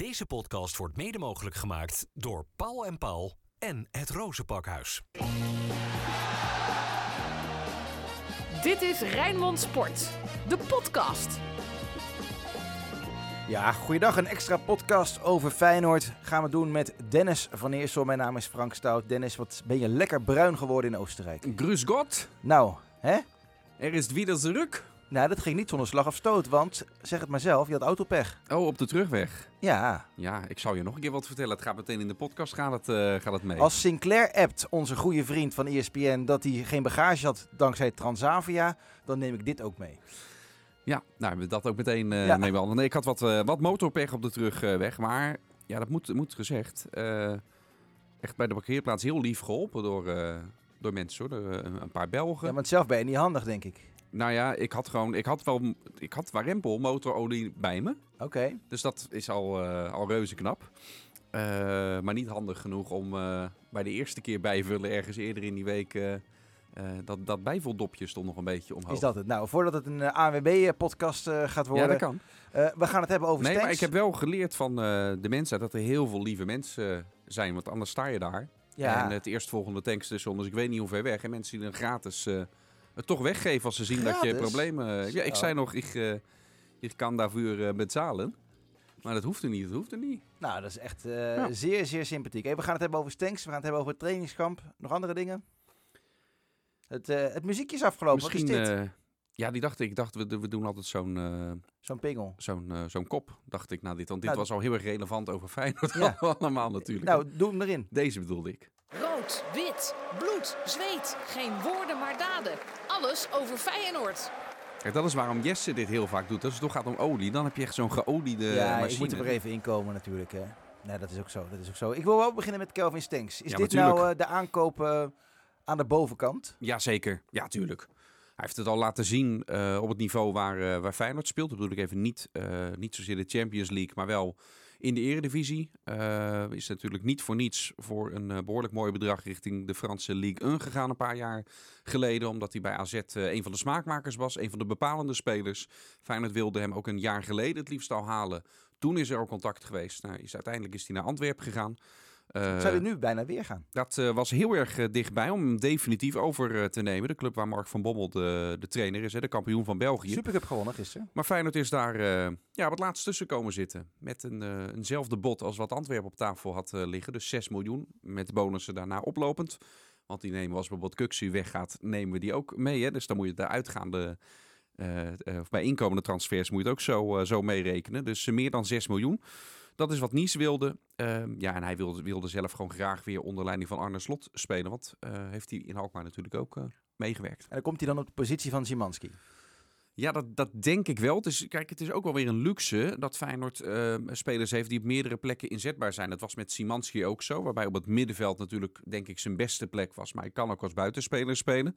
Deze podcast wordt mede mogelijk gemaakt door Paul en Paul en het Rozenpakhuis. Dit is Rijnmond Sport, de podcast. Ja, goeiedag. Een extra podcast over Feyenoord gaan we doen met Dennis van Eersel. Mijn naam is Frank Stout. Dennis, wat ben je lekker bruin geworden in Oostenrijk. Grüß Gott, Nou, hè? er is wieder zurück. Nou, dat ging niet zonder slag of stoot, want zeg het maar zelf, je had autopech. Oh, op de terugweg. Ja, Ja, ik zal je nog een keer wat vertellen. Het gaat meteen in de podcast gaat het, eh, gaat het mee. als Sinclair appt, onze goede vriend van ESPN, dat hij geen bagage had dankzij Transavia, dan neem ik dit ook mee. Ja, nou we dat ook meteen eh Ja. Nee, ik had wat, eh, wat motorpech op de terugweg, maar ja, dat moet, moet gezegd. echt bij de parkeerplaats heel lief geholpen door, door mensen hoor, door, een paar Belgen. Ja, want zelf ben je niet handig, denk ik. Nou ja, ik had gewoon, ik had wel, ik had warempel motorolie bij me. Oké. Dus dat is al, eh, al reuze knap. Eh, maar niet handig genoeg om eh, bij de eerste keer bijvullen ergens eerder in die week. dat, dat bijvuldopje stond nog een beetje omhoog. Is dat het? Nou, voordat het een ANWB-podcast eh, gaat Ja, worden, dat kan. we gaan het hebben over Nee, maar ik heb wel geleerd van de mensen dat er heel veel lieve mensen zijn. Want anders sta je daar. Ja. En het eerstvolgende tankstation, dus ik weet niet hoe ver weg. En mensen die dan gratis het toch weggeven als ze zien dat je problemen... ja, ik zei nog, ik, eh, ik kan daarvoor eh, betalen. Maar dat hoeft er niet, dat hoeft er niet. Nou, dat is echt eh, Ja. zeer, zeer sympathiek. Hey, we gaan het hebben over Stanks, we gaan het hebben over het trainingskamp. Nog andere dingen? Het, eh, het muziekje is afgelopen. Misschien, Wat is dit? eh, ja, die dacht ik, dacht, we, we doen altijd zo'n eh, Zo'n pingel. zo'n eh, zo'n kop, dacht ik, na dit. Want dit Nou, was al heel erg relevant over Feyenoord Ja. allemaal natuurlijk. Nou, doe hem erin. Deze bedoelde ik. Rood, wit, bloed, zweet. Geen woorden maar daden. Alles over Feyenoord. Kijk, dat is waarom Jesse dit heel vaak doet. Als het toch gaat om olie, dan heb je echt zo'n geoliede ja, machine. ik moet er even inkomen natuurlijk. Hè. Nee, dat is ook zo. Dat is ook zo. Ik wil wel beginnen met Kelvin Stanks. Is Ja, dit natuurlijk. nou eh, de aankoop eh, aan de bovenkant? Jazeker, ja, tuurlijk. Hij heeft het al laten zien eh, op het niveau waar, waar Feyenoord speelt. Dat bedoel ik even niet, eh, niet zozeer de Champions League, maar wel in de Eredivisie. Eh is natuurlijk niet voor niets voor een eh, behoorlijk mooi bedrag richting de Franse Ligue 1 gegaan een paar jaar geleden. Omdat hij bij AZ eh, een van de smaakmakers was, een van de bepalende spelers. Feyenoord wilde hem ook een jaar geleden het liefst al halen. Toen is er al contact geweest. Nou, uiteindelijk is hij naar Antwerpen gegaan. Eh, Zou hij nu bijna weer gaan? dat eh, was heel erg eh, dichtbij om hem definitief over te nemen. De club waar Mark van Bommel de, de trainer is, hè, de kampioen van België. Supercup gewonnen gisteren. Maar Feyenoord is daar ja, wat laatst tussen komen zitten. Met een, eenzelfde bod als wat Antwerpen op tafel had liggen. Dus 6 miljoen, met bonussen daarna oplopend. Want die nemen we als bijvoorbeeld Kuxu weggaat, nemen we die ook mee. Hè? Dus dan moet je de uitgaande, of bij inkomende transfers moet je het ook zo, zo meerekenen. Dus meer dan 6 miljoen. Dat is wat Nice wilde. Ehm, ja, en hij wilde, wilde zelf gewoon graag weer onder leiding van Arne Slot spelen. Want eh, heeft hij in Alkmaar natuurlijk ook eh, meegewerkt. En dan komt hij dan op de positie van Zimanski. Ja, dat, dat denk ik wel. Het is, kijk, het is ook wel weer een luxe dat Feyenoord eh, spelers heeft die op meerdere plekken inzetbaar zijn. Dat was met Simanski ook zo, waarbij op het middenveld natuurlijk, denk ik, zijn beste plek was. Maar hij kan ook als buitenspeler spelen.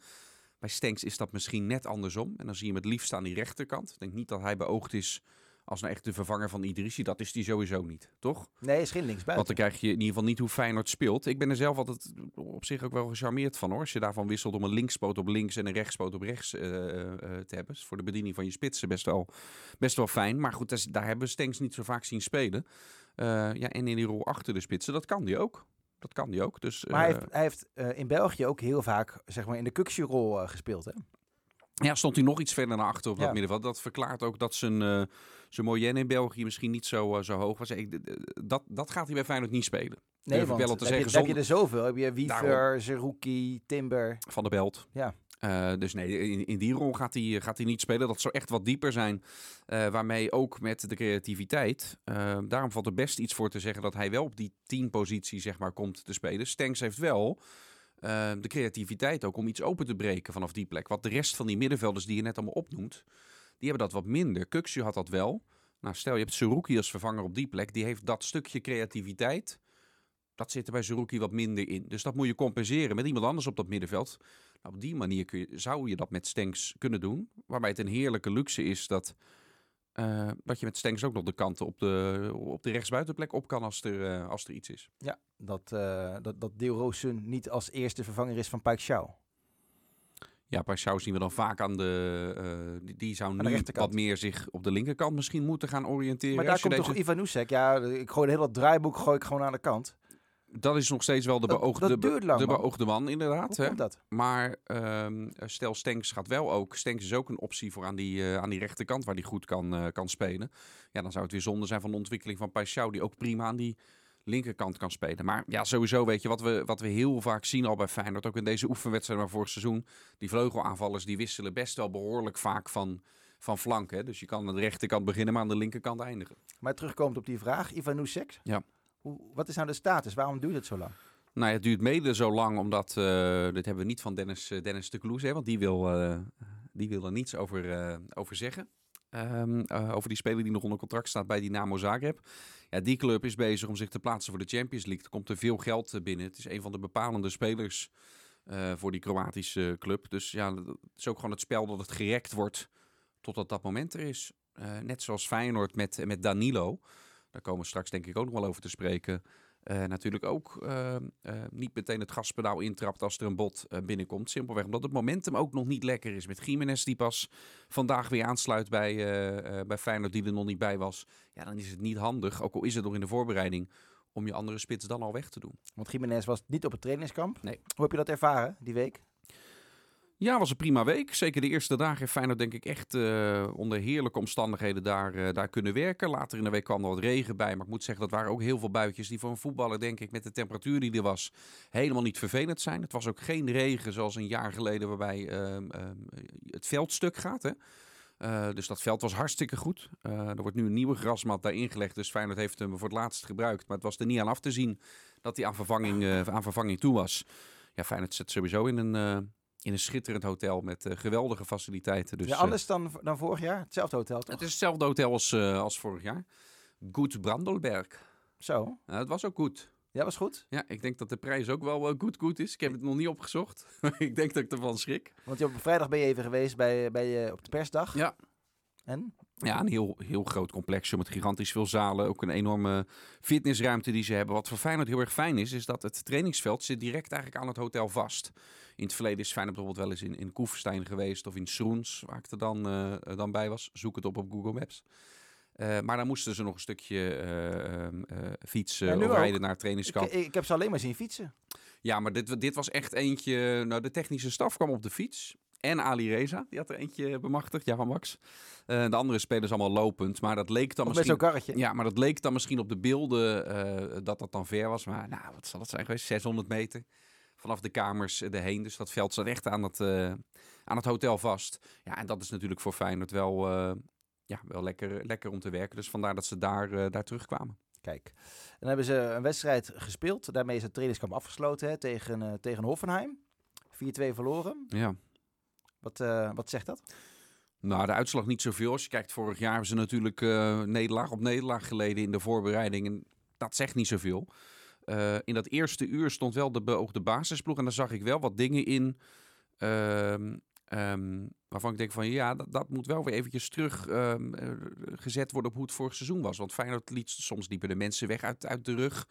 Bij Stenks is dat misschien net andersom. En dan zie je hem het liefst aan die rechterkant. Ik denk niet dat hij beoogd is als nou echt de vervanger van Idrissi. Dat is hij sowieso niet, toch? Nee, is geen linksbuiten. Want dan krijg je in ieder geval niet hoe Feyenoord speelt. Ik ben er zelf altijd op zich ook wel gecharmeerd van hoor. Als je daarvan wisselt om een linkspoot op links en een rechtspoot op rechts eh, eh, te hebben. Is voor de bediening van je spitsen best wel, best wel fijn. Maar goed, is- daar hebben we Stenks niet zo vaak zien spelen. Ja, en in die rol achter de spitsen, dat kan die ook. Dat kan die ook. Dus, maar hij heeft, hij heeft in België ook heel vaak zeg maar, in de Kuksje-rol gespeeld. Hè? Ja, stond hij nog iets verder naar achter op Ja. dat middenveld. Dat verklaart ook dat zijn, zijn moyenne in België misschien niet zo, eh, zo hoog was. Ik, dat, dat gaat hij bij Feyenoord niet spelen. Nee, want wel te heb, je, zeggen, heb je er zoveel. Heb je. Wiever, Zerouki, Timber. Van de Belt. Ja. Eh, dus nee, in, in die rol gaat hij, gaat hij niet spelen. Dat zou echt wat dieper zijn. eh, waarmee ook met de creativiteit. daarom valt er best iets voor te zeggen dat hij wel op die teampositie zeg maar, komt te spelen. Stenks heeft wel de creativiteit ook om iets open te breken vanaf die plek. Wat de rest van die middenvelders die je net allemaal opnoemt, die hebben dat wat minder. Kuxu had dat wel. Nou, stel je hebt Seruki als vervanger op die plek. Die heeft dat stukje creativiteit. Dat zit er bij Zerouki wat minder in. Dus dat moet je compenseren met iemand anders op dat middenveld. Nou, op die manier kun je, zou je dat met Stenks kunnen doen. Waarbij het een heerlijke luxe is dat, eh, dat je met Stenks ook nog de kanten op de, op de rechtsbuitenplek op kan als er, eh, als er iets is. Ja, dat, eh dat, dat Deel niet als eerste vervanger is van Pike Shaw. Ja, Paixão zien we dan vaak aan de... eh, die, die zou nu wat meer zich op de linkerkant misschien moeten gaan oriënteren. Maar daar komt deze- toch Ivan Nusek? Ja, ik gooi een heel dat draaiboek gooi ik gewoon aan de kant. Dat is nog steeds wel de beoogde, dat duurt lang, de man. beoogde man, inderdaad. Hè? dat? Maar ehm, stel, Stenks gaat wel ook. Stenks is ook een optie voor aan die, eh, aan die rechterkant waar hij goed kan, eh, kan spelen. Ja, dan zou het weer zonde zijn van de ontwikkeling van Paixão, die ook prima aan die linkerkant kan spelen. Maar ja, sowieso weet je, wat we, wat we heel vaak zien al bij Feyenoord, ook in deze oefenwedstrijden maar vorig seizoen, die vleugelaanvallers die wisselen best wel behoorlijk vaak van, van flank. Hè? Dus je kan aan de rechterkant beginnen, maar aan de linkerkant eindigen. Maar terugkomend op die vraag, Ivan Nusek. Ja. Hoe, wat is nou de status? Waarom duurt het zo lang? Nou ja, het duurt mede zo lang, omdat, eh, dit hebben we niet van Dennis, eh, Dennis de Kloes, hè, want die wil, eh, die wil er niets over, over zeggen. Ehm, eh, over die speler die nog onder contract staat bij Dynamo Zagreb. Ja, die club is bezig om zich te plaatsen voor de Champions League. Er komt er veel geld eh, binnen. Het is een van de bepalende spelers eh, voor die Kroatische club. Dus ja, het is ook gewoon het spel dat het gerekt wordt totdat dat moment er is. Net zoals Feyenoord met, met Danilo. Daar komen we straks denk ik ook nog wel over te spreken. Eh, natuurlijk ook eh, eh, niet meteen het gaspedaal intrapt als er een bot eh, binnenkomt. Simpelweg omdat het momentum ook nog niet lekker is. Met Jiménez die pas vandaag weer aansluit bij, bij Feyenoord die er nog niet bij was. Ja, dan is het niet handig, ook al is het nog in de voorbereiding, om je andere spits dan al weg te doen. Want Jiménez was niet op het trainingskamp. Nee. Hoe heb je dat ervaren, die week? Ja, was een prima week. Zeker de eerste dagen heeft Feyenoord denk ik echt eh, onder heerlijke omstandigheden daar, eh, daar kunnen werken. Later in de week kwam er wat regen bij. Maar ik moet zeggen, dat waren ook heel veel buitjes die voor een voetballer denk ik met de temperatuur die er was helemaal niet vervelend zijn. Het was ook geen regen zoals een jaar geleden waarbij ehm, ehm, het veld stuk gaat. Hè? Eh, dus dat veld was hartstikke goed. Er wordt nu een nieuwe grasmat daar ingelegd. Dus Feyenoord heeft hem voor het laatst gebruikt. Maar het was er niet aan af te zien dat hij aan vervanging, aan vervanging toe was. Ja, Feyenoord zit sowieso in een, in een schitterend hotel met eh, geweldige faciliteiten. Dus, ja, eh, anders dan, dan vorig jaar? Hetzelfde hotel, toch? het is hetzelfde hotel als, eh, als vorig jaar. Goed Brandelberg. Zo. Het was ook goed. Ja, was goed. Ja, ik denk dat de prijs ook wel goed goed is. Ik heb het nog niet opgezocht. ik denk dat ik ervan schrik. Want je- op vrijdag ben je even geweest bij, bij, op de persdag. Ja. En? Ja, een heel, heel groot complexje met gigantisch veel zalen. Ook een enorme fitnessruimte die ze hebben. Wat voor Feyenoord heel erg fijn is, is dat het trainingsveld zit direct eigenlijk aan het hotel vast. In het verleden is Feyenoord bijvoorbeeld wel eens in, in Koeverstein geweest of in Schroens, waar ik er dan, eh, dan bij was. Zoek het op op Google Maps. Eh, maar dan moesten ze nog een stukje eh, ehm, eh, fietsen Ja, of ook. rijden naar het trainingskamp. ik, ik heb ze alleen maar zien fietsen. Ja, maar dit, dit was echt eentje. Nou, de technische staf kwam op de fiets. En Ali Reza, die had er eentje bemachtigd, ja, van Max. Eh, de andere spelers allemaal lopend. Maar dat leek dan Of met misschien. zo'n karretje. Ja, maar dat leek dan misschien op de beelden eh, dat dat dan ver was. Maar nou, wat zal het zijn geweest? 600 meter vanaf de kamers erheen. Dus dat veld zat echt aan het, eh, aan het hotel vast. Ja, en dat is natuurlijk voor Feyenoord wel, ja, wel lekker, lekker om te werken. Dus vandaar dat ze daar, daar terugkwamen. Kijk. Dan hebben ze een wedstrijd gespeeld. Daarmee is het trainingskamp afgesloten hè, tegen, tegen Hoffenheim. 4-2 verloren. Ja. Wat, eh, wat zegt dat? Nou, de uitslag niet zoveel. Als je kijkt, vorig jaar hebben ze natuurlijk eh, nederlaag op nederlaag geleden in de voorbereiding. En dat zegt niet zoveel. Eh, in dat eerste uur stond wel de beoogde basisploeg. En daar zag ik wel wat dingen in. ehm, ehm, waarvan ik denk van ja, dat, dat moet wel weer eventjes terug ehm, eh, gezet worden op hoe het vorig seizoen was. Want Feyenoord liet soms liepen de mensen weg uit, uit de rug.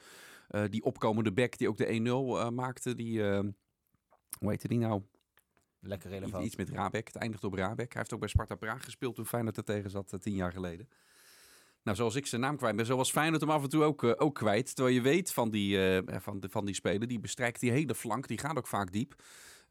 Die opkomende back die ook de 1-0 eh, maakte, die... hoe heette die nou? Lekker relevant. iets met Rabek. Het eindigt op Rabek. Hij heeft ook bij Sparta Praag gespeeld toen Feyenoord er tegen zat eh, tien jaar geleden. Nou, zoals ik zijn naam kwijt ben, zo was Feyenoord hem af en toe ook, eh, ook kwijt. Terwijl je weet van die, eh, van, de, van die speler, die bestrijkt die hele flank. Die gaat ook vaak diep.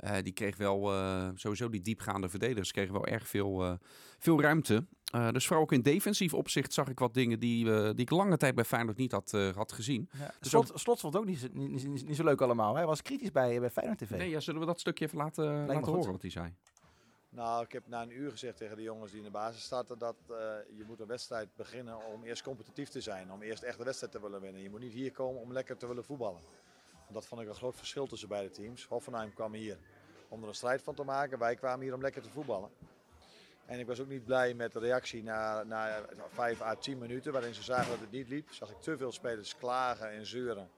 Eh, die kreeg wel, eh, sowieso die diepgaande verdedigers, kregen wel erg veel, eh, veel ruimte. Eh, dus vooral ook in defensief opzicht zag ik wat dingen die, die ik lange tijd bij Feyenoord niet had, eh, had gezien. Ja. Dus Slot, Slot vond het ook niet, zo- niet, niet, niet zo leuk allemaal. Hij was kritisch bij, bij Feyenoord TV. Nee, ja, zullen we dat stukje even laten, laten horen wat hij zei? Nou, ik heb na een uur gezegd tegen de jongens die in de basis starten dat eh, je moet een wedstrijd beginnen om eerst competitief te zijn. Om eerst echt de wedstrijd te willen winnen. Je moet niet hier komen om lekker te willen voetballen. Dat vond ik een groot verschil tussen beide teams. Hoffenheim kwam hier om er een strijd van te maken. Wij kwamen hier om lekker te voetballen. En ik was ook niet blij met de reactie na, na 5 à 10 minuten waarin ze zagen dat het niet liep. Zag ik te veel spelers klagen en zeuren.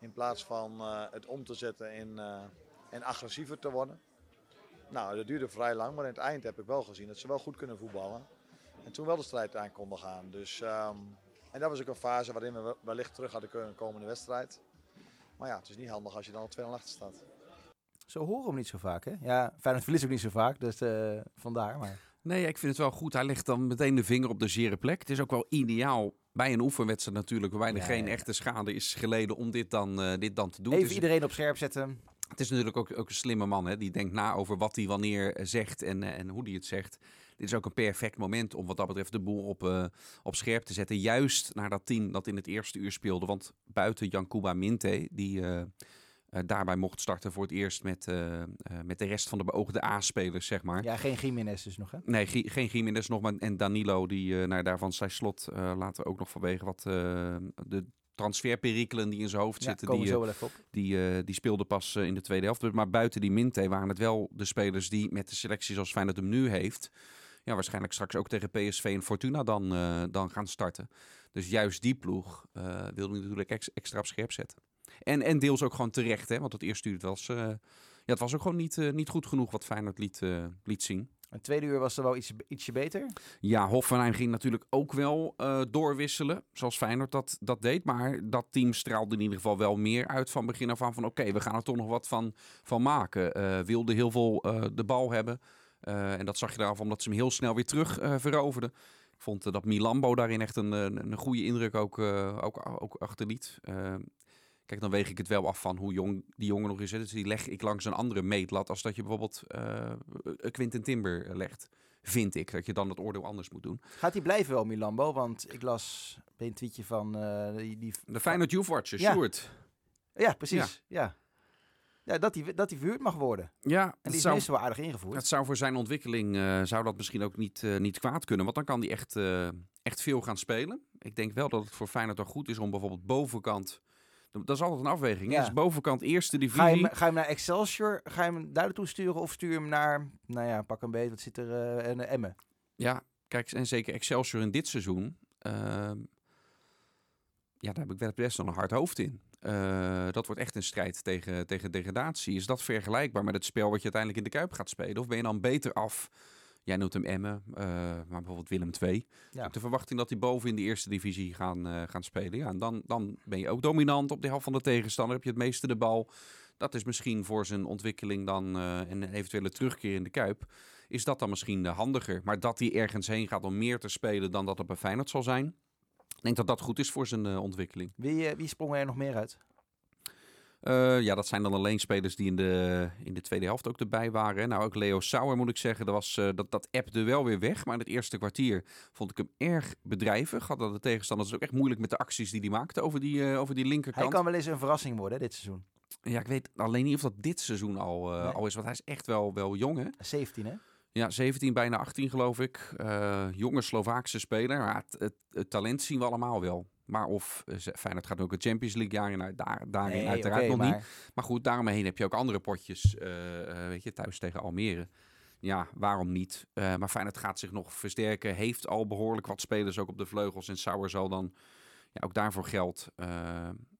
In plaats van eh, het om te zetten in, eh, en agressiever te worden. Nou, dat duurde vrij lang, maar in het eind heb ik wel gezien dat ze wel goed kunnen voetballen. En toen wel de strijd aan konden gaan. Dus, ehm, en dat was ook een fase waarin we wellicht terug hadden kunnen komen in de wedstrijd. Maar ja, het is niet handig als je dan al 2-0 achter staat. Zo horen we hem niet zo vaak, hè? Ja, Feyenoord verliest ook niet zo vaak, dus eh, vandaar. Maar Nee, ik vind het wel goed. Hij legt dan meteen de vinger op de zere plek. Het is ook wel ideaal bij een oefenwedstrijd natuurlijk, waarbij er Ja, geen ja. echte schade is geleden om dit dan, eh, dit dan te doen. even is, iedereen op scherp zetten. Het is natuurlijk ook, ook een slimme man, hè? die denkt na over wat hij wanneer eh, zegt en, eh, en hoe hij het zegt. Dit is ook een perfect moment om wat dat betreft de boel op, eh, op scherp te zetten. Juist naar dat team dat in het eerste uur speelde. Want buiten Jankuba Minte, die daarbij mocht starten voor het eerst met, met de rest van de beoogde A-spelers, zeg maar. Ja, geen Jiménez dus nog, hè? Nee, geen Jiménez nog, maar en Danilo, die naar daarvan zijn slot laten we ook nog vanwege wat de transferperikelen die in zijn hoofd Ja, zitten. Die, eh, zo wel even op. die, eh, die speelde pas eh, in de tweede helft. Maar buiten die Minte waren het wel de spelers die met de selectie zoals Feyenoord hem nu heeft... Ja, waarschijnlijk straks ook tegen PSV en Fortuna dan, dan gaan starten. Dus juist die ploeg wilde hij natuurlijk ex- extra op scherp zetten. En, en deels ook gewoon terecht, hè, want het eerste uur was, ja, het was ook gewoon niet, niet goed genoeg wat Feyenoord liet, liet zien. Het tweede uur was er wel iets, ietsje beter. Ja, Hoffenheim ging natuurlijk ook wel eh, doorwisselen, zoals Feyenoord dat, dat deed. Maar dat team straalde in ieder geval wel meer uit van begin af aan van... oké, we gaan er toch nog wat van, van maken. Eh wilde heel veel eh, de bal hebben. En dat zag je eraf omdat ze hem heel snel weer terug veroverden. Ik vond dat Milambo daarin echt een, een, een goede indruk ook, ook, ook achterliet. Eh, kijk, dan weeg ik het wel af van hoe jong die jongen nog is. hè. Dus die leg ik langs een andere meetlat als dat je bijvoorbeeld eh Quinten Timber legt. Vind ik, dat je dan het oordeel anders moet doen. Gaat hij blijven wel, Milambo? Want ik las bij een tweetje van eh, die, die... De Feyenoord Youth Watcher, Ja. Sjoerd. Ja, precies. Ja. Ja, dat hij dat hij verhuurd mag worden. Ja, En die is zou, meestal wel aardig ingevoerd. het zou voor zijn ontwikkeling eh, zou dat misschien ook niet, eh, niet kwaad kunnen. Want dan kan hij echt, eh, echt veel gaan spelen. Ik denk wel dat het voor Feyenoord dan goed is om bijvoorbeeld bovenkant... Dat is altijd een afweging. Ja. Dus bovenkant eerste Ga je, divisie. hem, ga je hem naar Excelsior? Ga je hem daar naartoe sturen? Of stuur je hem naar, nou ja, pak een beetje, wat zit er, eh en Emmen? Ja, kijk, en zeker Excelsior in dit seizoen. ehm, ja, daar heb ik wel best wel een hard hoofd in. Eh, dat wordt echt een strijd tegen, tegen degradatie. Is dat vergelijkbaar met het spel wat je uiteindelijk in de Kuip gaat spelen? Of ben je dan beter af? Jij noemt hem Emmen, eh, maar bijvoorbeeld Willem II. Ja. De verwachting dat die boven in de eerste divisie gaan, eh, gaan spelen. Ja, en dan, dan ben je ook dominant op de helft van de tegenstander. Heb je het meeste de bal. Dat is misschien voor zijn ontwikkeling dan eh, en een eventuele terugkeer in de Kuip is dat dan misschien handiger. Maar dat hij ergens heen gaat om meer te spelen dan dat het bij Feyenoord zal zijn. Ik denk dat dat goed is voor zijn ontwikkeling. Wie, wie sprong er nog meer uit? Eh, ja, dat zijn dan alleen spelers die in de, in de tweede helft ook erbij waren. Nou, ook Leo Sauer moet ik zeggen. Dat, was, eh, dat, dat appte wel weer weg. Maar in het eerste kwartier vond ik hem erg bedrijvig. Hadden de tegenstanders ook echt moeilijk met de acties die hij maakte over die, eh, over die Hij linkerkant. kan wel eens een verrassing worden dit seizoen. Ja, ik weet alleen niet of dat dit seizoen al, Nee. al is. Want hij is echt wel, wel jong, hè? 17 hè? Ja, 17, bijna 18 geloof ik. Jonge Slovaakse speler. Maar het, het, het talent zien we allemaal wel. Maar of eh, Feyenoord gaat ook het Champions League jaar in, daar, daarin Nee, uiteraard nog niet. maar Maar goed, daaromheen heb je ook andere potjes. eh, eh, weet je, thuis tegen Almere. Ja, waarom niet? Eh, maar Feyenoord gaat zich nog versterken. Heeft al behoorlijk wat spelers ook op de vleugels. En Sauer zal dan ja, ook daarvoor geld.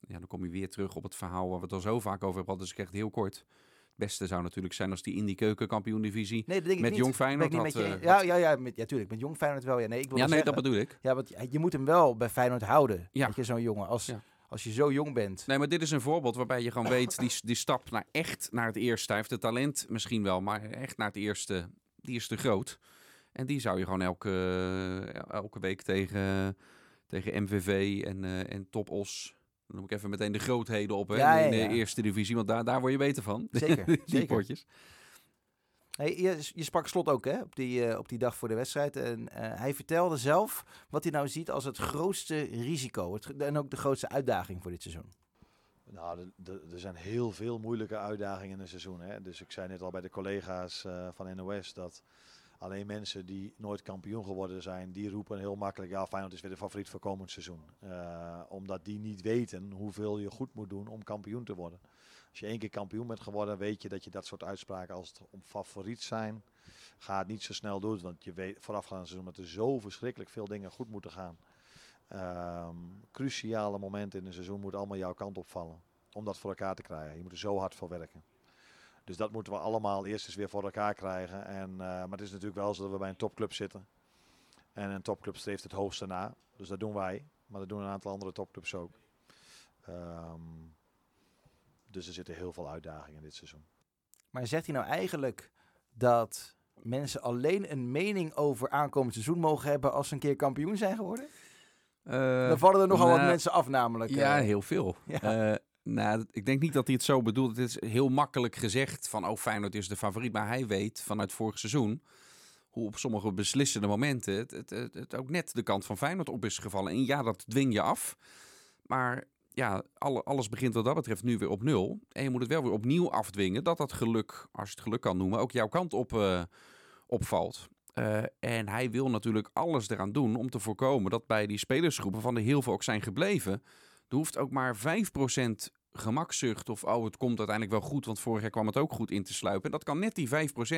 ja, dan kom je weer terug op het verhaal waar we het al zo vaak over hebben. Dus ik echt heel kort. Beste zou natuurlijk zijn als die in die keukenkampioen-divisie Nee, dat denk ik met niet. Jong Feyenoord had, je, eh, ja, ja, ja, met, ja, tuurlijk. Met Jong Feyenoord wel. Ja, nee, ik wil Ja, nee, zeggen, dat bedoel ik. Ja, want je moet hem wel bij Feyenoord houden. Ja. Weet je, zo'n jongen. Als, Ja. als je zo jong bent. Nee, maar dit is een voorbeeld waarbij je gewoon weet, die, die stap naar echt naar het eerste. Hij heeft het talent misschien wel, maar echt naar het eerste, die is te groot. En die zou je gewoon elke, elke week tegen, tegen MVV en, eh en Top Os. Dan noem ik even meteen de grootheden op hè, Ja, in de eerste divisie, want daar, daar word je beter van. Zeker, die zeker. potjes. Hey, je, je sprak Slot ook hè, op, die, eh, op die dag voor de wedstrijd. En eh, hij vertelde zelf wat hij nou ziet als het grootste risico. Het, en ook de grootste uitdaging voor dit seizoen. Nou, er zijn heel veel moeilijke uitdagingen in een seizoen. Hè? Dus ik zei net al bij de collega's eh, van NOS dat alleen mensen die nooit kampioen geworden zijn, die roepen heel makkelijk, ja Feyenoord is weer de favoriet voor komend seizoen. Eh, omdat die niet weten hoeveel je goed moet doen om kampioen te worden. Als je één keer kampioen bent geworden, weet je dat je dat soort uitspraken als het om favoriet zijn, ga het niet zo snel doen. Want je weet voorafgaand seizoen dat er zo verschrikkelijk veel dingen goed moeten gaan. Ehm, cruciale momenten in een seizoen moeten allemaal jouw kant opvallen. Om dat voor elkaar te krijgen. Je moet er zo hard voor werken. Dus dat moeten we allemaal eerst eens weer voor elkaar krijgen. En, eh, maar het is natuurlijk wel zo dat we bij een topclub zitten. En een topclub streeft het hoogste na. Dus dat doen wij. Maar dat doen een aantal andere topclubs ook. Ehm, dus er zitten heel veel uitdagingen in dit seizoen. Maar zegt hij nou eigenlijk dat mensen alleen een mening over aankomend seizoen mogen hebben als ze een keer kampioen zijn geworden? Eh, Dan vallen er nogal wat nou, mensen af namelijk. Ja, eh. heel veel. Ja. Nou, ik denk niet dat hij het zo bedoelt. Het is heel makkelijk gezegd van, oh Feyenoord is de favoriet. Maar hij weet vanuit vorig seizoen hoe op sommige beslissende momenten het, het ook net de kant van Feyenoord op is gevallen. En ja, dat dwing je af. Maar ja, alle, alles begint wat dat betreft nu weer op nul. En je moet het wel weer opnieuw afdwingen dat dat geluk, als je het geluk kan noemen, ook jouw kant op eh, opvalt. Eh, en hij wil natuurlijk alles eraan doen om te voorkomen dat bij die spelersgroepen van de heel veel ook zijn gebleven. Er hoeft ook maar 5% gemakzucht of oh, het komt uiteindelijk wel goed, want vorig jaar kwam het ook goed in te sluipen. En dat kan net die 5%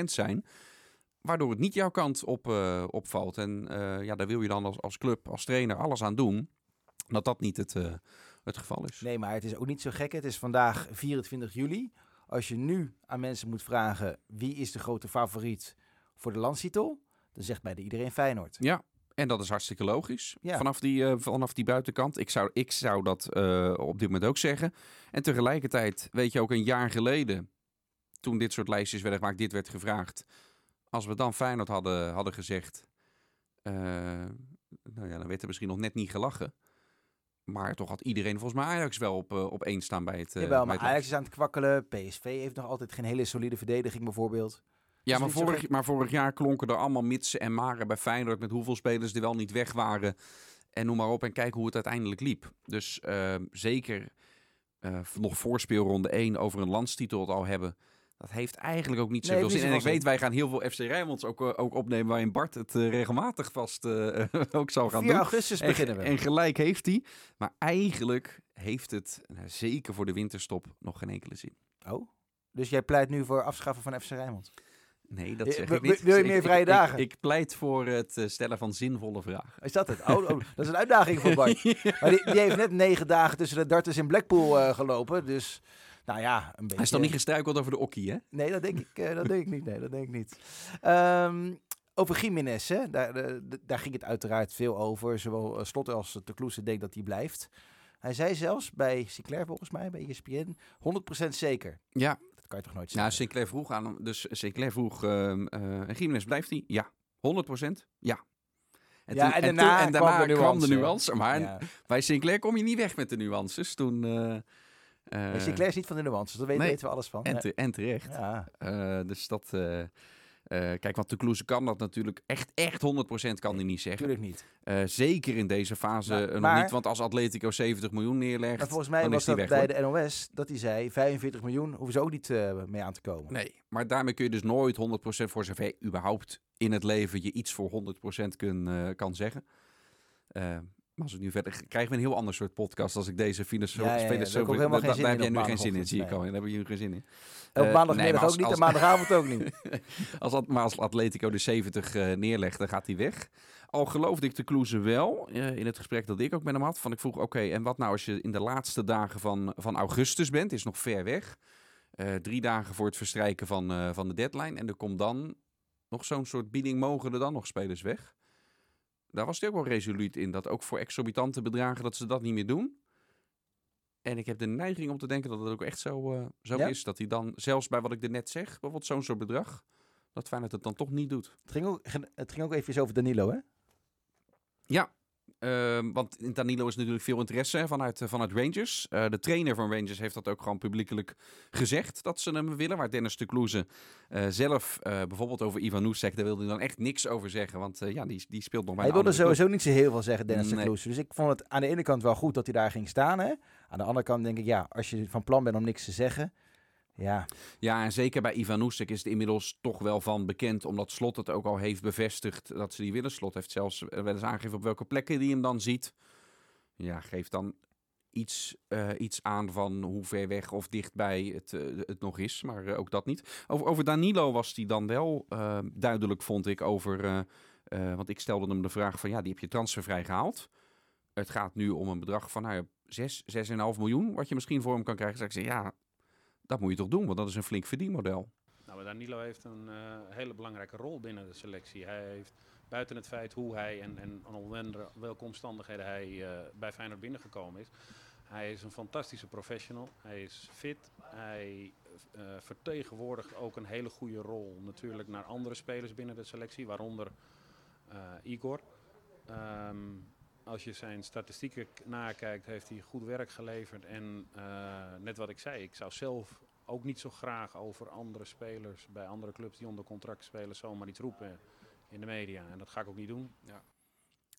zijn, waardoor het niet jouw kant op, eh, opvalt. En eh, ja, daar wil je dan als, als club, als trainer alles aan doen, dat dat niet het, eh, het geval is. Nee, maar het is ook niet zo gek. Het is vandaag 24 juli. Als je nu aan mensen moet vragen wie is de grote favoriet voor de landstitel, dan zegt bijna iedereen Feyenoord. Ja, en dat is hartstikke logisch. Ja. Vanaf, die, eh, vanaf die buitenkant. Ik zou, ik zou dat eh, op dit moment ook zeggen. En tegelijkertijd, weet je ook, een jaar geleden, toen dit soort lijstjes werden gemaakt, dit werd gevraagd. Als we dan Feyenoord hadden, hadden gezegd, eh, nou ja, dan werd er misschien nog net niet gelachen. Maar toch had iedereen volgens mij Ajax wel op, op één staan bij het. Jawel, bij maar het Ajax is aan het kwakkelen. PSV heeft nog altijd geen hele solide verdediging bijvoorbeeld. Ja, maar vorig, maar vorig jaar klonken er allemaal mitsen en maren bij Feyenoord... met hoeveel spelers er wel niet weg waren. En noem maar op en kijk hoe het uiteindelijk liep. Dus eh, zeker eh, nog voor speelronde 1 over een landstitel het al hebben... dat heeft eigenlijk ook niet zoveel zin. En ik weet, wij gaan heel veel FC Rijnmonds ook, eh, ook opnemen... waarin Bart het eh, regelmatig vast ook zal gaan 4 doen. augustus En, beginnen we. en gelijk heeft hij. Maar eigenlijk heeft het, nou, zeker voor de winterstop, nog geen enkele zin. Oh, dus jij pleit nu voor afschaffen van FC Rijnmond? Nee, dat Eh, zeg ik niet. wil je Ik- meer vrije ik- dagen? Ik, pleit voor het eh, stellen van zinvolle vragen. Is dat het? Oh, oh, dat is een uitdaging voor Bart. Maar die, die heeft net negen dagen tussen de darters in Blackpool eh, gelopen. Dus, nou ja, een beetje... Hij is toch niet gestruikeld over de okkie, hè? Nee, dat denk ik, dat denk ik niet. Nee, dat denk ik niet. Ehm, over Jiménez, hè? Daar, daar ging het uiteraard veel over. Zowel Slot als de Kloese denkt dat hij blijft. Hij zei zelfs bij Sinclair volgens mij, bij ESPN, 100% zeker. Ja, kan je toch nooit ja zeggen? Sinclair vroeg aan hem. Dus Sinclair vroeg, ehm eh en Gimenez, blijft hij? Ja. 100%? Ja. En, Ja, en daarna en kwam daarna de kwam de nuance. nuance. Maar Ja. bij Sinclair kom je niet weg met de nuances. Toen... Maar Sinclair is niet van de nuances, daar weten, nee. we alles van. en, te- en terecht. Ja. Dus dat... kijk, want de Kloeze kan dat natuurlijk echt, echt 100% kan hij niet zeggen. Natuurlijk niet. Eh, zeker in deze fase Maar- eh, nog maar- niet. Want als Atletico 70 miljoen neerlegt, Maar volgens mij dan was dat weg, bij hoor. de NOS dat hij zei 45 miljoen hoeven ze ook niet eh, mee aan te komen. Nee, maar daarmee kun je dus nooit 100% voor zover überhaupt in het leven je iets voor 100% kun, eh, kan zeggen. Eh, maar als we nu verder krijgen we een heel ander soort podcast als ik deze filosofie. Ja, ja, ja, daar heb ik Daar jij nu geen zin in, zie ik al. Daar heb je nu geen zin in. Op Eh, maandagmiddag nee, ook niet als- en maandagavond ook niet. Als, maar als Atletico de 70 eh, neerlegt, dan gaat hij weg. Al geloofde ik de Kloeze wel eh, in het gesprek dat ik ook met hem had. Van ik vroeg, oké, en wat nou als je in de laatste dagen van, van augustus bent? Is nog ver weg. Drie dagen voor het verstrijken van, van de deadline. En er komt dan nog zo'n soort bieding. Mogen er dan nog spelers weg? Daar was hij ook wel resoluut in. Dat ook voor exorbitante bedragen dat ze dat niet meer doen. En ik heb de neiging om te denken dat het ook echt zo, eh, zo Ja? is. Dat hij dan, zelfs bij wat ik er net zeg, bijvoorbeeld zo'n soort bedrag, dat Feyenoord het dan toch niet doet. Het ging ook, het ging ook even over Danilo, hè? Ja, ehm, want in Danilo is natuurlijk veel interesse hè, vanuit, eh, vanuit Rangers. Eh, de trainer van Rangers heeft dat ook gewoon publiekelijk gezegd dat ze hem willen. Waar Dennis de Kloeze eh, zelf bijvoorbeeld over Ivan Oesek, daar wilde hij dan echt niks over zeggen. Want ja, die, die speelt nog bij Hij wilde club. sowieso niet zo heel veel zeggen, Dennis de. Kloes. Dus ik vond het aan de ene kant wel goed dat hij daar ging staan. Hè? Aan de andere kant denk ik, ja, als je van plan bent om niks te zeggen. Ja, Ja, en zeker bij Ivan Oesek is het inmiddels toch wel van bekend, omdat Slot het ook al heeft bevestigd dat ze die willen. Slot heeft zelfs wel eens aangegeven op welke plekken die hem dan ziet. Ja, geeft dan iets, eh, iets aan van hoe ver weg of dichtbij het, eh, het nog is, maar eh, ook dat niet. Over, over Danilo was die dan wel duidelijk, vond ik, over... want ik stelde hem de vraag van, ja, die heb je transfervrij gehaald. Het gaat nu om een bedrag van nou, ja, 6, 6,5 miljoen, wat je misschien voor hem kan krijgen. Dus ik zei, ja, dat moet je toch doen, want dat is een flink verdienmodel. Nou, maar Danilo heeft een eh, hele belangrijke rol binnen de selectie. Hij heeft buiten het feit hoe hij en, en onder welke omstandigheden hij eh, bij Feyenoord binnengekomen is. Hij is een fantastische professional. Hij is fit. Hij eh, vertegenwoordigt ook een hele goede rol natuurlijk naar andere spelers binnen de selectie, waaronder Igor. Ehm, als je zijn statistieken nakijkt, heeft hij goed werk geleverd. En eh, net wat ik zei, ik zou zelf ook niet zo graag over andere spelers bij andere clubs die onder contract spelen zomaar iets roepen in de media. En dat ga ik ook niet doen.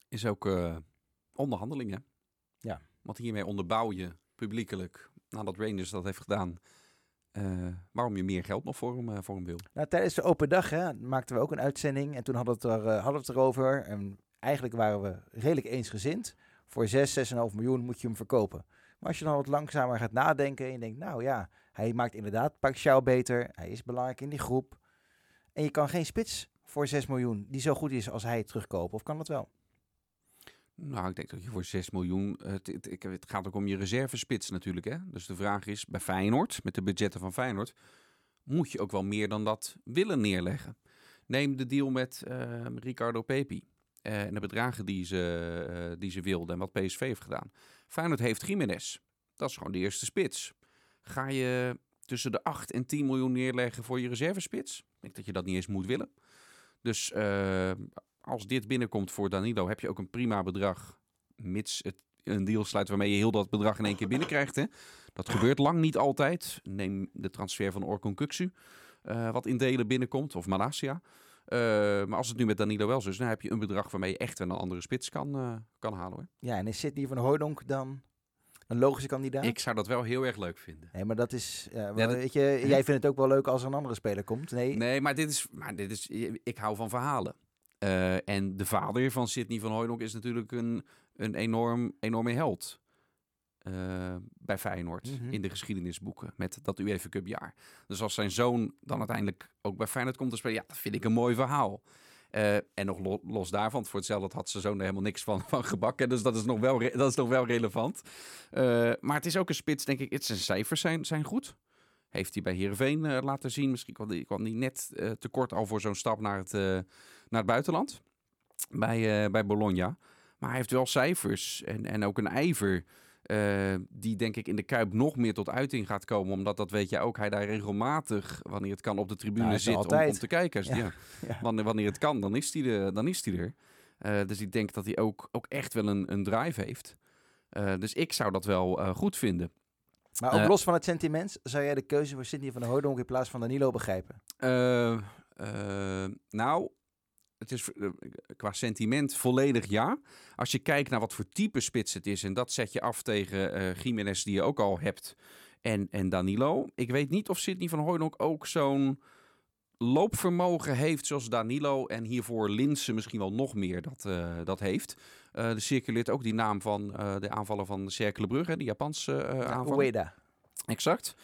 Is ook eh onderhandeling, hè? Ja. Want hiermee onderbouw je publiekelijk, nadat Rangers dat heeft gedaan, eh, waarom je meer geld nog voor hem, eh, voor hem wil. Nou, tijdens de open dag hè, maakten we ook een uitzending en toen hadden we het, er, eh, hadden we het erover. En eigenlijk waren we redelijk eensgezind. Voor 6, 6,5 miljoen moet je hem verkopen. Maar als je dan wat langzamer gaat nadenken en je denkt, nou ja, hij maakt inderdaad Pacquiao beter. Hij is belangrijk in die groep. En je kan geen spits voor 6 miljoen die zo goed is als hij terugkopen. Of kan dat wel? Nou, ik denk dat je voor 6 miljoen. Het, het, gaat ook om je reservespits natuurlijk. Hè? Dus de vraag is: bij Feyenoord, met de budgetten van Feyenoord, moet je ook wel meer dan dat willen neerleggen. Neem de deal met eh, Ricardo Pepi. Eh, en de bedragen die ze, eh, die ze wilden en wat PSV heeft gedaan. Feyenoord heeft Jiménez. Dat is gewoon de eerste spits. Ga je tussen de 8 en 10 miljoen neerleggen voor je reservespits? Ik denk dat je dat niet eens moet willen. Dus eh, als dit binnenkomt voor Danilo, heb je ook een prima bedrag. Mits het een deal sluit waarmee je heel dat bedrag in één keer binnenkrijgt. Hè. Dat gebeurt lang niet altijd. Neem de transfer van Orkun Kuksu, wat in delen binnenkomt, of Malasia. Eh, maar als het nu met Danilo wel zo is, dan heb je een bedrag waarmee je echt een andere spits kan, eh, kan halen. Hoor. Ja, en is Sidney van Hooydonk dan een logische kandidaat? Ik zou dat wel heel erg leuk vinden. Nee, maar dat is... ja, Ja, dat- weet je, jij vindt het ook wel leuk als er een andere speler komt. Nee, Nee, maar dit is, maar dit is ik hou van verhalen. Eh, en de vader van Sidney van Hooydonk is natuurlijk een, een enorm, enorme held. eh, bij Feyenoord Mhm. in de geschiedenisboeken met dat UEFA Cup jaar. Dus als zijn zoon dan uiteindelijk ook bij Feyenoord komt te spelen, ja, dat vind ik een mooi verhaal. Eh, en nog lo- los daarvan, voor hetzelfde had zijn zoon er helemaal niks van, van gebakken. Dus dat is nog wel, dat is nog wel relevant. Eh, maar het is ook een spits, denk ik. Het zijn cijfers zijn, zijn goed. Heeft hij bij Heerenveen eh, laten zien. Misschien kwam hij kwam die net eh, te kort al voor zo'n stap naar het, naar het buitenland. Bij, bij Bologna. Maar hij heeft wel cijfers en, en ook een ijver. Eh, die denk ik in de Kuip nog meer tot uiting gaat komen. Omdat dat weet je ook, hij daar regelmatig, wanneer het kan, op de tribune Nou, zit om, om te kijken. Ja. Ja. Ja. Wanneer, wanneer het kan, dan is hij er. Dan is hij er. Eh, dus ik denk dat hij ook, ook echt wel een, een drive heeft. Eh, dus ik zou dat wel goed vinden. Maar ook los van het sentiment, zou jij de keuze voor Sidney van der Hooydonk in plaats van Danilo begrijpen? Nou, het is eh, qua sentiment volledig ja. Als je kijkt naar wat voor type spits het is, en dat zet je af tegen eh Jiménez, die je ook al hebt, en, en Danilo. Ik weet niet of Sidney van Hooydonk ook zo'n loopvermogen heeft zoals Danilo en hiervoor Linsen misschien wel nog meer dat, eh, dat heeft. Eh er circuleert ook die naam van de aanvaller van Cercle Brugge, die Japanse eh aanvaller. Ueda. Exact.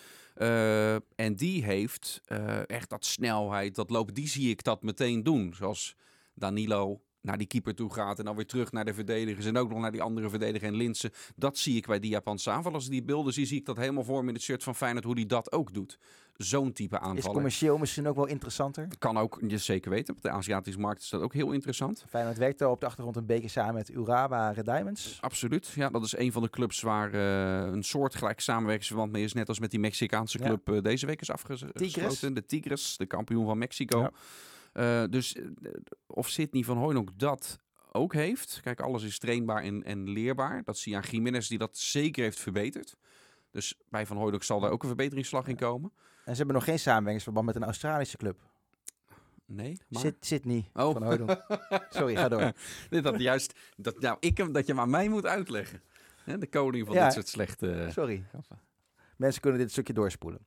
En die heeft echt dat snelheid, dat lopen, die zie ik dat meteen doen. Zoals Danilo naar die keeper toe gaat en dan weer terug naar de verdedigers en ook nog naar die andere verdediger en Linsen. Dat zie ik bij die Japanse aanvallers. Als ik die beelden zie, zie ik dat helemaal voor me in het shirt van Feyenoord, hoe die dat ook doet. Zo'n type Is aanvaller. commercieel misschien ook wel interessanter? Kan ook, je zeker weten, op de Aziatische markt is dat ook heel interessant. Feyenoord werkt er op de achtergrond een beetje samen met Urawa Red Diamonds. Absoluut. Ja, dat is een van de clubs waar eh, een soortgelijk samenwerkingsverband mee is. Net als met die Mexicaanse Ja. club eh, deze week is afgesloten. De Tigres, de kampioen van Mexico. Ja. Eh, dus eh, of Sidney van Hooydonk dat ook heeft. Kijk, alles is trainbaar en, en leerbaar. Dat zie je aan Jiménez die dat zeker heeft verbeterd. Dus bij Van Hooydonk zal daar ook een verbeteringsslag in komen. En ze hebben nog geen samenwerkingsverband met een Australische club. Nee, maar... Oh. van Hooydonk. Sorry, ga door. Dat juist, dat, nou, ik hem, dat je hem aan mij moet uitleggen. De koning van Ja. dit soort slechte... Sorry. Mensen kunnen dit stukje doorspoelen.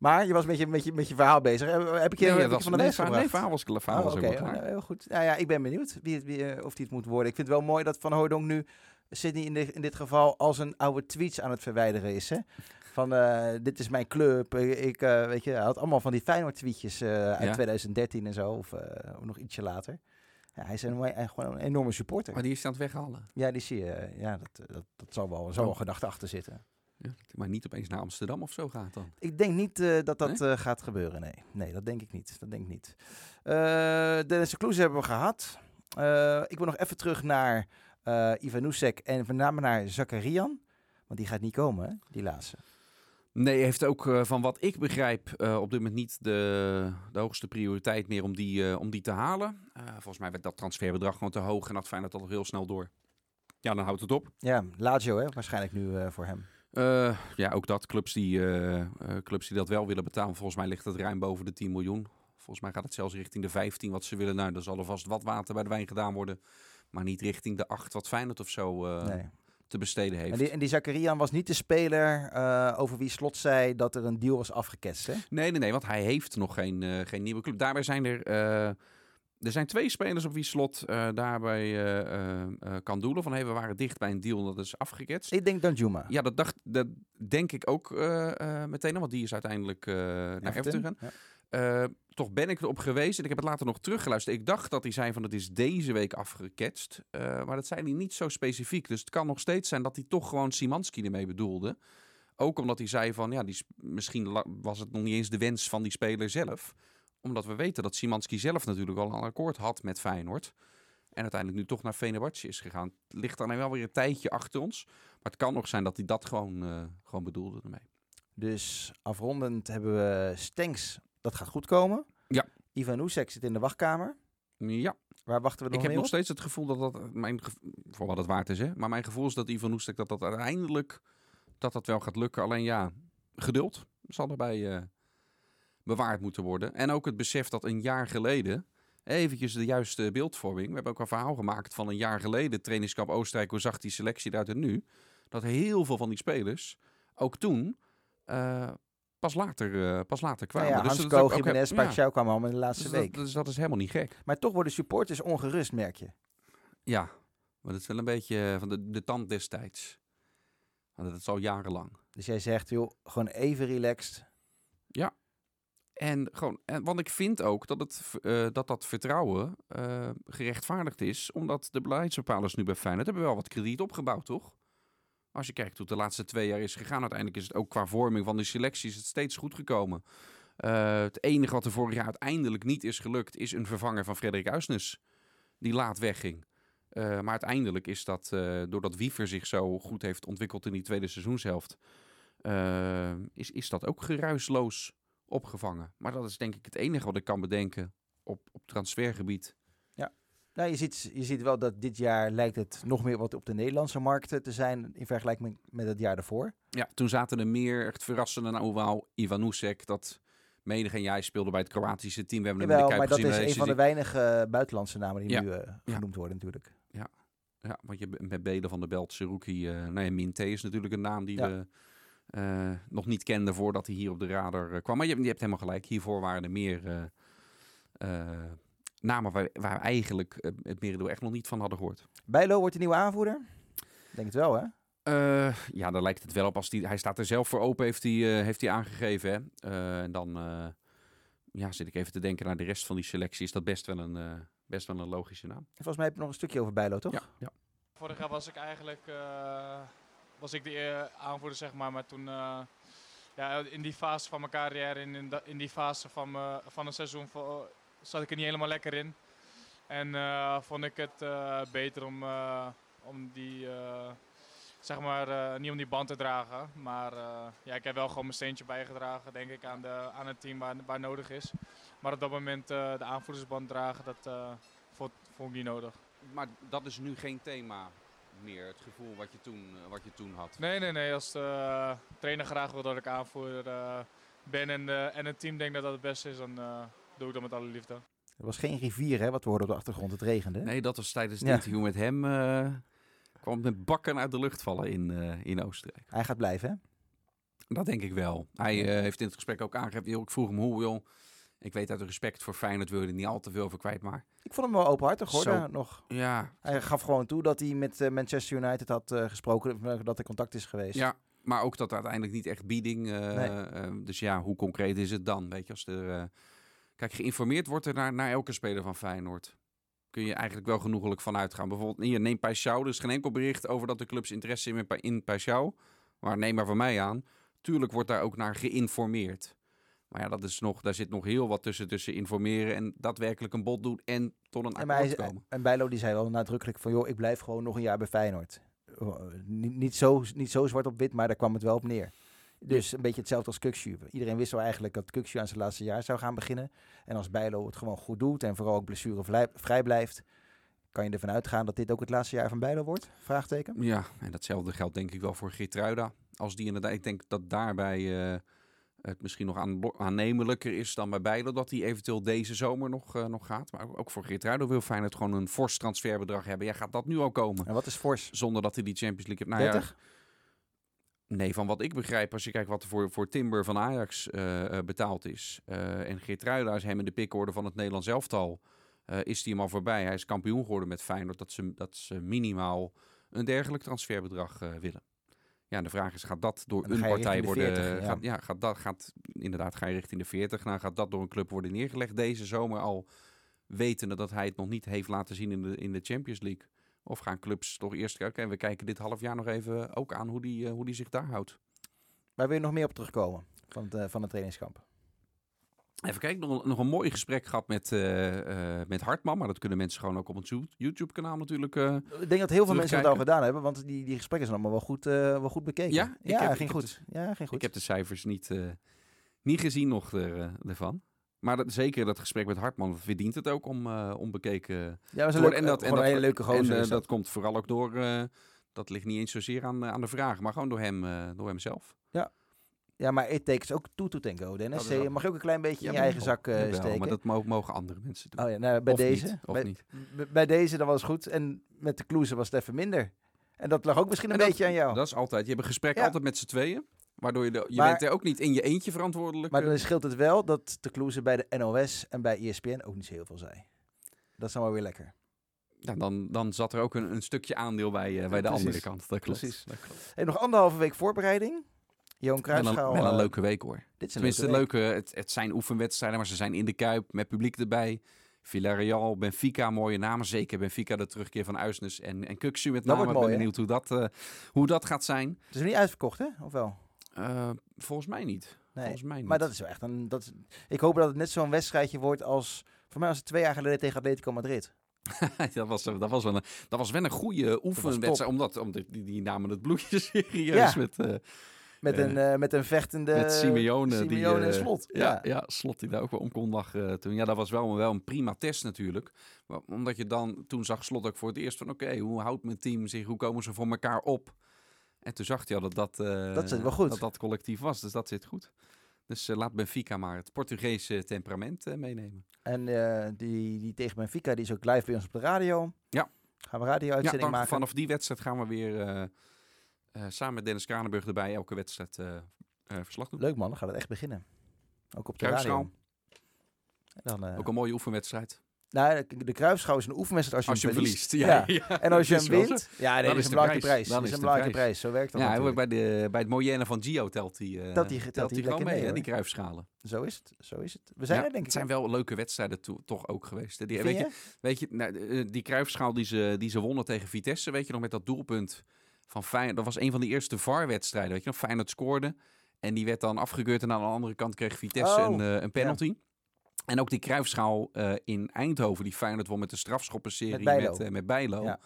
Maar je was met je, met je, met je verhaal bezig. Heb heb ik je, Nee, heb ik was- van de les gebracht? nee, verhaal was, verhaal was Oh, wel klaar. Oh, heel goed. Nou ja, ik ben benieuwd wie het, wie, eh, of die het moet worden. Ik vind het wel mooi dat Van Hooydonk nu Sydney in, de- in dit geval als een oude tweets aan het verwijderen is. Hè? Van eh, dit is mijn club. Ik, eh, weet je, hij had allemaal van die Feyenoord tweetjes eh, uit Ja. 2013 en zo. Of, eh, nog ietsje later. Ja, hij is een, hij gewoon een enorme supporter. Maar die is aan het weghalen. Ja, die zie je. eh, Ja, dat, dat, dat zal wel, wel Oh. gedachte achter zitten. Ja, dat maar niet opeens naar Amsterdam of zo gaat dan. Ik denk niet eh, dat dat eh, gaat gebeuren. Nee. nee, dat denk ik niet. Dat denk ik niet. Eh Dennis de Kloes hebben we gehad. Eh, ik wil nog even terug naar eh Ivan en met name naar Zakarian. Want die gaat niet komen, hè? die laatste. Nee, heeft ook eh, van wat ik begrijp eh, op dit moment niet de, de hoogste prioriteit meer om die, eh, om die te halen. Eh, volgens mij werd dat transferbedrag gewoon te hoog en had Feyenoord dat al heel snel door. Ja, dan houdt het op. Ja, Lazio hè, waarschijnlijk nu eh, voor hem. Eh, ja, ook dat. Clubs die, eh, eh, clubs die dat wel willen betalen. Volgens mij ligt het ruim boven de 10 miljoen. Volgens mij gaat het zelfs richting de 15 wat ze willen. Nou, er zal er vast wat water bij de wijn gedaan worden. Maar niet richting de 8 wat Feyenoord of zo nee. te besteden heeft. En die, en die Zakarian was niet de speler over wie Slot zei dat er een deal was afgeketst. Hè? Nee, nee, nee, want hij heeft nog geen, geen nieuwe club. Daarbij zijn er, er zijn twee spelers op wie Slot eh, daarbij eh, eh, kan doelen. Van hey, we waren dicht bij een deal dat is afgeketst. Ik denk Danjuma. Ja, dat, dacht, dat denk ik ook meteen, want die is uiteindelijk naar Everton gegaan. Ja. Toch ben ik erop gewezen. En ik heb het later nog teruggeluisterd. Ik dacht dat hij zei van het is deze week afgeketst. Maar dat zei hij niet zo specifiek. Dus het kan nog steeds zijn dat hij toch gewoon Simanski ermee bedoelde. Ook omdat hij zei van ja, die, misschien was het nog niet eens de wens van die speler zelf. Omdat we weten dat Simanski zelf natuurlijk al een akkoord had met Feyenoord. En uiteindelijk nu toch naar Fenerbahce is gegaan. Het ligt dan wel weer een tijdje achter ons. Maar het kan nog zijn dat hij dat gewoon, eh, gewoon bedoelde ermee. Dus afrondend hebben we Stenks. Dat gaat goed komen. Ja. Ivan Oesek zit in de wachtkamer. Ja, Waar wachten we nog ik heb nog op? steeds het gevoel dat dat, mijn, voor wat het waard is, hè. Maar mijn gevoel is dat Ivan Oestek dat dat uiteindelijk, dat dat wel gaat lukken. Alleen ja, geduld zal erbij eh, bewaard moeten worden. En ook het besef dat een jaar geleden, eventjes de juiste beeldvorming. We hebben ook een verhaal gemaakt van een jaar geleden, trainingskamp Oostenrijk, hoe zag die selectie eruit en nu? Dat heel veel van die spelers, ook toen, eh, pas, later, eh, pas later Nou kwamen. ja, Dus Hans dat is ook- Koog, Jiménez, ja. Paixão kwamen allemaal in de laatste Dus week. dat, dus dat is helemaal niet gek. Maar toch worden supporters ongerust, merk je. Ja, maar dat is wel een beetje van de, de tand destijds. Want dat is al jarenlang. Dus jij zegt, joh, gewoon even relaxed. En gewoon, en, want ik vind ook dat het, eh, dat, dat vertrouwen eh, gerechtvaardigd is. Omdat de beleidsbepalers nu bij Feyenoord hebben wel wat krediet opgebouwd, toch? Als je kijkt hoe het de laatste twee jaar is gegaan. Uiteindelijk is het ook qua vorming van de selectie het steeds goed gekomen. Eh, het enige wat er vorig jaar uiteindelijk niet is gelukt, is een vervanger van Frederik Uisnes. Die laat wegging. Eh, maar uiteindelijk is dat, eh, doordat Wiever zich zo goed heeft ontwikkeld in die tweede seizoenshelft, eh, is, is dat ook geruisloos opgevangen. Maar dat is denk ik het enige wat ik kan bedenken op, op transfergebied. Nou, je ziet, je ziet wel dat dit jaar lijkt het nog meer wat op de Nederlandse markten te zijn in vergelijking met, het jaar daarvoor. Ja, toen zaten er meer echt verrassende nou wauw, Ivan Oesek, dat menig en jij speelde bij het Kroatische team. We hebben hem in Jawel, de Kuip maar dat is een bij van de weinige eh, buitenlandse namen die Ja. nu eh, Ja. genoemd worden natuurlijk. Ja, want je hebt met Beden van de Belt, Seruki, eh nou ja, Minte is natuurlijk een naam die Ja. we eh, nog niet kenden voordat hij hier op de radar eh, kwam. Maar je, hebt- je hebt helemaal gelijk, hiervoor waren er meer eh, eh, namen waar, waar we eigenlijk het merendeel echt nog niet van hadden gehoord. Bijlo wordt de nieuwe aanvoerder? Ik Denk het wel, hè? Eh, ja, daar lijkt het wel op. Als die, hij staat er zelf voor open, heeft hij, eh, heeft hij aangegeven. Hè? Eh, en dan eh, ja, zit ik even te denken naar de rest van die selectie. Is dat best wel een, best wel een logische naam. En volgens mij heb je nog een stukje over Bijlo, toch? Ja, ja. Vorig jaar was ik eigenlijk eh, was ik de eh, aanvoerder, zeg maar. Maar toen, eh, ja, in die fase van mijn carrière, in, in, die fase van, me- van een seizoen, zat ik er niet helemaal lekker in. En eh, vond ik het eh, beter om, eh, om die, eh, zeg maar, eh, niet om die band te dragen. Maar eh, ja, ik heb wel gewoon mijn steentje bijgedragen, denk ik, aan, de, aan het team waar, waar nodig is. Maar op dat moment eh, de aanvoerdersband dragen, dat eh, vond, vond ik niet nodig. Maar dat is nu geen thema meer, het gevoel wat je toen, eh, wat je toen had. Nee, nee, nee. Als de eh, trainer graag wil dat ik aanvoerder eh, ben en, eh, en het team denkt dat dat het beste is, dan eh, doe ik dat met alle liefde. Er was geen rivier, hè, wat we hoorden op de achtergrond. Het regende. Nee, dat was tijdens het Ja. interview met hem. eh, kwam met bakken uit de lucht vallen in, eh, in Oostenrijk. Hij gaat blijven, hè? Dat denk ik wel. Hij eh, heeft in het gesprek ook aangegeven. joh, Ik vroeg hem hoe, joh. Ik weet uit respect voor Feyenoord wil je er niet al te veel over kwijt, maar... Ik vond hem wel openhartig, hoor. Zo. nog. Ja, Hij gaf gewoon toe dat hij met eh, Manchester United had eh, gesproken, eh, dat er contact is geweest. Ja, maar ook dat uiteindelijk niet echt bieding. Nee. dus ja, hoe concreet is het dan? Weet je, als er. kijk, geïnformeerd wordt er naar, naar elke speler van Feyenoord. Kun je eigenlijk wel genoegelijk van uitgaan. Bijvoorbeeld, hier, neem Paixão. Er is geen enkel bericht over dat de clubs interesse hebben in, Paixão. Maar neem maar van mij aan. Tuurlijk wordt daar ook naar geïnformeerd. Maar ja, dat is nog, daar zit nog heel wat tussen, tussen informeren en daadwerkelijk een bod doen en tot een akkoord komen. en Bijlo die zei wel nadrukkelijk van, joh, ik blijf gewoon nog een jaar bij Feyenoord. eh, niet, niet, zo, niet zo zwart op wit, maar daar kwam het wel op neer. Dus een beetje hetzelfde als Kukshu. Iedereen wist wel eigenlijk dat Kukshu aan zijn laatste jaar zou gaan beginnen. En als Bijlo het gewoon goed doet en vooral ook blessurevrij blijft, kan je ervan uitgaan dat dit ook het laatste jaar van Bijlo wordt? Vraagteken. Ja, en datzelfde geldt denk ik wel voor Geertruida. Als die inderdaad, ik denk dat daarbij eh, het misschien nog aan, aannemelijker is dan bij Bijlo dat hij eventueel deze zomer nog, eh, nog gaat. Maar ook voor Geertruida wil Feyenoord gewoon een fors transferbedrag hebben. Ja, gaat dat nu al komen? En wat is fors? Zonder dat hij die Champions League heeft. Nou 30? ja, Nee, van wat ik begrijp, als je kijkt wat er voor, voor Timber van Ajax eh, eh, betaald is. eh en Geertruida is hem in de pikorde van het Nederlands elftal. is die hem al voorbij. Hij is kampioen geworden met Feyenoord. Dat ze, dat ze minimaal een dergelijk transferbedrag willen. Ja, de vraag is, gaat dat door een partij worden... 40, ja. gaat, ja, gaat dat, gaat, inderdaad, ga je richting de 40. Nou, gaat dat door een club worden neergelegd deze zomer al... wetende dat hij het nog niet heeft laten zien in de, in de Champions League... Of gaan clubs toch eerst kijken? En we kijken dit half jaar nog even ook aan hoe die, eh, hoe die zich daar houdt. Waar wil je nog meer op terugkomen van het, eh, van het trainingskamp? Even kijken, nog, een- nog een mooi gesprek gehad met, eh, eh, met Hartman. Maar dat kunnen mensen gewoon ook op ons You- YouTube-kanaal natuurlijk. eh, Ik denk dat heel veel mensen het al gedaan hebben, want die, die gesprekken zijn allemaal wel goed, wel goed bekeken. Ja? Ik ja heb- ging goed. Ja, ging goed. Ik heb de cijfers niet, niet gezien nog er, ervan. Maar dat, zeker dat gesprek met Hartman verdient het ook om, om bekeken ja, dat een, leuk, En dat, en dat, een hele leuke gozer. en, dat dat. komt vooral ook door, dat ligt niet eens zozeer aan, aan de vraag, maar gewoon door hem, door hemzelf. Ja, maar it takes ook toe to tango, Dennis. Dat Je mag je ook een klein beetje in je eigen zak eh, steken. Maar dat mo- mogen andere mensen doen. Oh ja, nou, bij Of deze. niet, of bij, niet. bij deze dan was het goed. En met de Kloeze was het even minder. En dat lag ook misschien een dat- beetje aan jou. Dat is altijd. Je hebt een gesprek Ja. altijd met z'n tweeën. Waardoor je, de, je Maar- bent er ook niet in je eentje verantwoordelijk. maar eh. dan scheelt het wel dat de Kloeze bij de NOS en bij ESPN ook niet zo heel veel zei. Dat is dan wel weer lekker. Ja, dan, dan zat er ook een, een stukje aandeel bij, eh, bij de precies. andere kant. Dat klopt. Precies. Dat klopt. Hey, nog anderhalve week voorbereiding. Johan een, wel een eh, leuke week hoor. Dit is Tenminste, leuke leuke, het, het zijn oefenwedstrijden, maar ze zijn in de Kuip met publiek erbij. Villarreal, Benfica, mooie namen. Zeker Benfica, de terugkeer van Uisnes en, en Kuksu met name. Ik ben hè? benieuwd hoe dat, eh, hoe dat gaat zijn. Het is niet uitverkocht, hè? Of wel? Eh, volgens mij niet. Nee. Volgens mij niet. Maar dat is wel echt een. Dat is, ik hoop dat het net zo'n wedstrijdje wordt als. Voor mij was het twee jaar geleden tegen Atletico Madrid. dat, was, dat, was wel een, dat was wel een goede oefenwedstrijd. Omdat, omdat die, die namen het bloedje serieus Ja. met... Met, Eh, een, eh, met een vechtende. Met Simeone. die, en eh, Slot. Ja, Ja. ja. Slot die daar ook wel om kon lachen toen. Ja, dat was wel, wel een prima test natuurlijk. Maar omdat je dan, toen zag Slot ook voor het eerst van... Oké, hoe houdt mijn team zich? Hoe komen ze voor elkaar op? En toen zag hij al dat dat, eh, Dat zit wel goed. Dat dat collectief was. Dus dat zit goed. Dus eh, laat Benfica maar het Portugese temperament eh, meenemen. En eh, die, die tegen Benfica, die is ook live bij ons op de radio. Ja. Gaan we Ja, radio-uitzending dan, maken. vanaf die wedstrijd gaan we weer eh, eh, samen met Dennis Kranenburg erbij... elke wedstrijd eh, eh, verslag doen. Leuk man, dan gaat het echt beginnen. Ook op de radio. Dan, eh, Ook een mooie oefenwedstrijd. nou, de, de is een oefenwedstrijd als je, Als je hem hem verliest. Ja. ja. En als je hem wint, ja, nee, dat is een belangrijke prijs. Dat is een belangrijke prijs. Zo werkt dat Ja, bij, de, bij het Moyenne van Gio telt hij eh, Telt die- telt die hij gewoon lekker mee, mee, hè, die kruifschalen. Zo is het. Zo is het. We zijn Ja, er denk ik. Het zijn wel leuke wedstrijden toch ook geweest. Die, weet, je? weet je, nou, eh, die kruifschaal die ze, die ze wonnen tegen Vitesse, weet je nog, met dat doelpunt van Feyenoord. Dat was een van de eerste VAR-wedstrijden, weet je nog. Feyenoord scoorde en die werd dan afgekeurd en aan de andere kant kreeg Vitesse Oh, een, eh, een penalty. En ook die kruifschaal eh, in Eindhoven, die Feyenoord won met de strafschoppenserie Met Bijlo. met, eh, met Bijlo. Ja.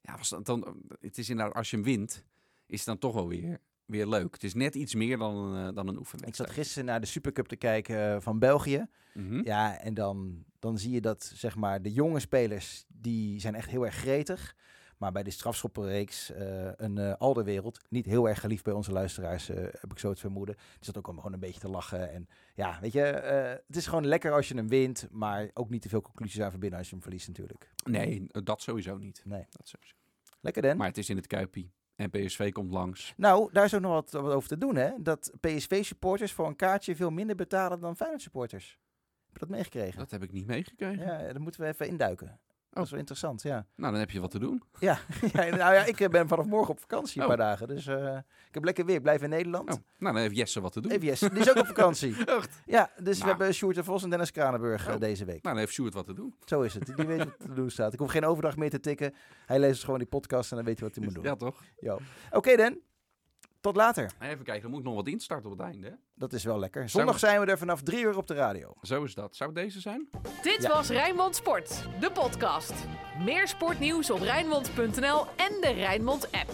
Ja, was dan, het is inderdaad, als je hem wint, is het dan toch wel weer, weer leuk. Het is net iets meer dan, een, dan een Ik oefenwedstrijd. zat gisteren naar de Supercup te kijken van België. Mhm. Ja, en dan, dan zie je dat zeg maar de jonge spelers, die zijn echt heel erg gretig. Maar bij de strafschoppenreeks, eh een eh Alderwereld, niet heel erg geliefd bij onze luisteraars, eh, heb ik zo het vermoeden. Die zat ook allemaal gewoon een beetje te lachen. En ja, weet je, het is gewoon lekker als je hem wint, maar ook niet te veel conclusies aan verbinden als je hem verliest natuurlijk. Nee, dat sowieso niet. Nee. Dat sowieso. Lekker Den. Maar het is in het Kuipie. En PSV komt langs. Nou, daar is ook nog wat, wat over te doen, hè. Dat PSV-supporters voor een kaartje veel minder betalen dan Feyenoord-supporters. Heb je dat meegekregen? Dat heb ik niet meegekregen. Ja, daar moeten we even induiken. Dat is wel interessant, ja. Nou, dan heb je wat te doen. Ja, ja, nou ja, ik eh, ben vanaf morgen op vakantie een Oh. paar dagen. Dus eh, ik heb lekker weer. Ik blijf in Nederland. Oh, nou, dan heeft Jesse wat te doen. Even Jesse, die is ook op vakantie. Echt? Ja, dus we Nou. hebben Sjoerd de Vos en Dennis Kranenburg eh, Oh. deze week. Nou, dan heeft Sjoerd wat te doen. Zo is het. Die weet wat te doen staat. Ik hoef geen overdag meer te tikken. Hij leest gewoon die podcast en dan weet hij wat hij moet doen. Ja, toch? Oké, Dan. Tot later. Even kijken, dan moet ik nog wat instarten op het einde. Hè? Dat is wel lekker. Zondag zijn we er vanaf drie uur op de radio. Zo is dat. Zou het deze zijn? Dit Ja. was Rijnmond Sport, de podcast. Meer sportnieuws op Rijnmond.nl en de Rijnmond app.